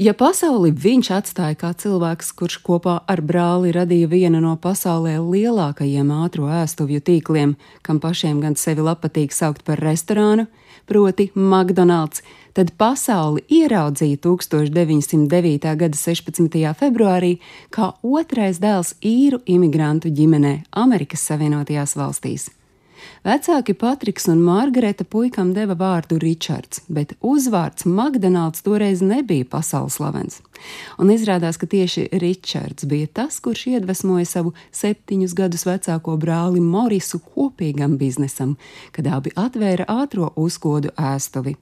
Ja pasauli viņš atstāja kā cilvēks, kurš kopā ar brāli radīja vienu no pasaulē lielākajiem ātrā ēstuvju tīkliem, kam pašiem gan sevi patīk saukt par restorānu, proti McDonald's, tad pasauli ieraudzīja 1909. gada 16. februārī kā otrais dēls īru imigrantu ģimenē Amerikas Savienotajās valstīs. Vecāki Patriks un Margareta puikam deva vārdu Ričards, bet uzvārds Magdonalds toreiz nebija pasaules slavens. Un izrādās, ka tieši Ričards bija tas, kurš iedvesmoja savu septiņus gadus vecāko brāli Morisu kopīgam biznesam, kad abi atvēra ātrā uzkodu ēstuvi.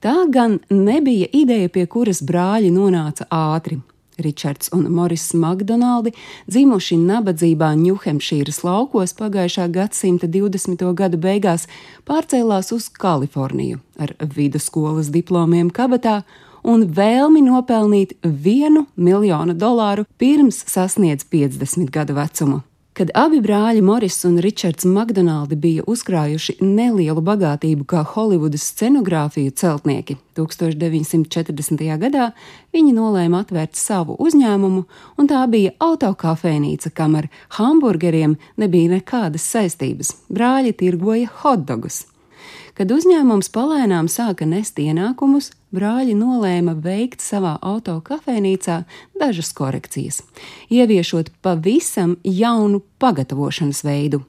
Tā gan nebija ideja, pie kuras brāļi nonāca ātri. Ričards un Moris Makdonaldi, dzimuši nabadzībā Ņūhempšīras laukos pagājušā gadsimta 20. gadu beigās, pārcēlās uz Kaliforniju ar vidusskolas diplomiem kabatā un vēlmi nopelnīt vienu miljonu dolāru pirms sasniedz 50 gadu vecumu. Kad abi brāļi Moris un Ričards Makdonaldi bija uzkrājuši nelielu bagātību kā Holivudas scenogrāfiju celtnieki, 1940. gadā viņi nolēma atvērt savu uzņēmumu, un tā bija autokafejnīca, kam ar hamburgeriem nebija nekādas saistības. Brāļi tirgoja hotdogus. Kad uzņēmums palēnām sāka nest ienākumus, brāļi nolēma veikt savā auto kafejnīcā dažas korekcijas, ieviešot pavisam jaunu pagatavošanas veidu.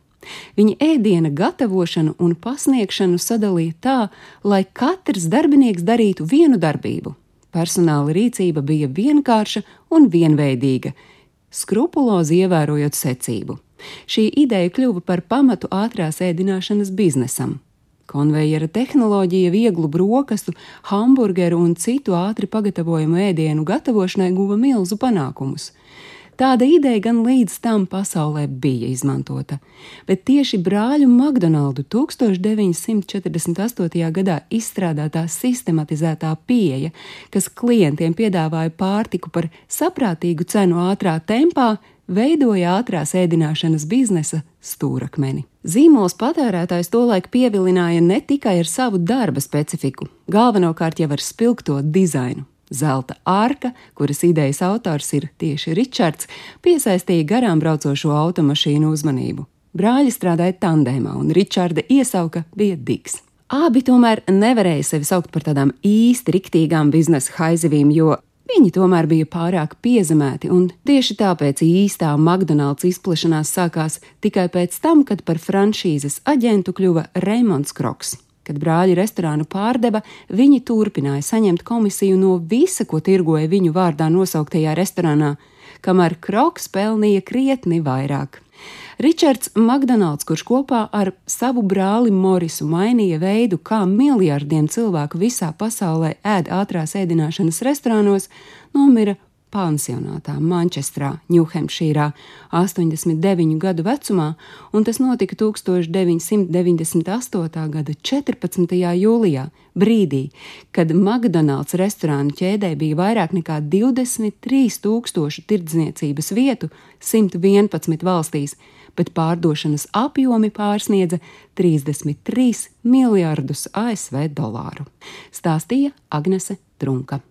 Viņa ēdiena gatavošanu un pasniegšanu sadalīja tā, lai katrs darbinieks darītu vienu darbību. Personāla rīcība bija vienkārša un vienveidīga, skrupulozi ievērojot secību. Šī ideja kļuva par pamatu ātrās ēdināšanas biznesam. Konvejera tehnoloģija vieglu brokastu, hamburgeru un citu ātri pagatavojumu ēdienu gatavošanai guva milzu panākumus. Tāda ideja gan līdz tam pasaulē bija izmantota, bet tieši brāļu McDonaldu 1948. gadā izstrādātā sistematizētā pieeja, kas klientiem piedāvāja pārtiku par saprātīgu cenu ātrā tempā, veidoja ātrās ēdināšanas biznesa stūrakmeni. Zīmols patērētājs tolaik pievilināja ne tikai ar savu darba specifiku, galvenokārt jau ar spilgto dizainu. Zelta ārka, kuras idejas autors ir tieši Ričards, piesaistīja garām braucošo automašīnu uzmanību. Brāļi strādāja tandēmā, un Ričarda iesauka bija Digs. Abi tomēr nevarēja sevi saukt par tādām īsti riktīgām biznesa haizivīm, jo Viņi tomēr bija pārāk piezemēti, un tieši tāpēc īstā McDonald's izplešanās sākās tikai pēc tam, kad par franšīzes aģentu kļuva Reimonds Kroks. Kad brāļi restorānu pārdeva, viņi turpināja saņemt komisiju no visa, ko tirgoja viņu vārdā nosauktajā restorānā, kamēr Kroks pelnīja krietni vairāk. Ričards Makdonalds, kurš kopā ar savu brāli Morisu mainīja veidu, kā miljardiem cilvēku visā pasaulē ēd ātrās ēdināšanas restorānos, nomira pansionātā Manchestrā, Ņūhempšīrā, 89 gadu vecumā, un tas notika 1998. gada 14. jūlijā, brīdī, kad McDonald's restorānu ķēdē bija vairāk nekā 23,000 tirdzniecības vietu 111 valstīs, bet pārdošanas apjomi pārsniedza 33 miljardus ASV dolāru, stāstīja Agnese Trunka.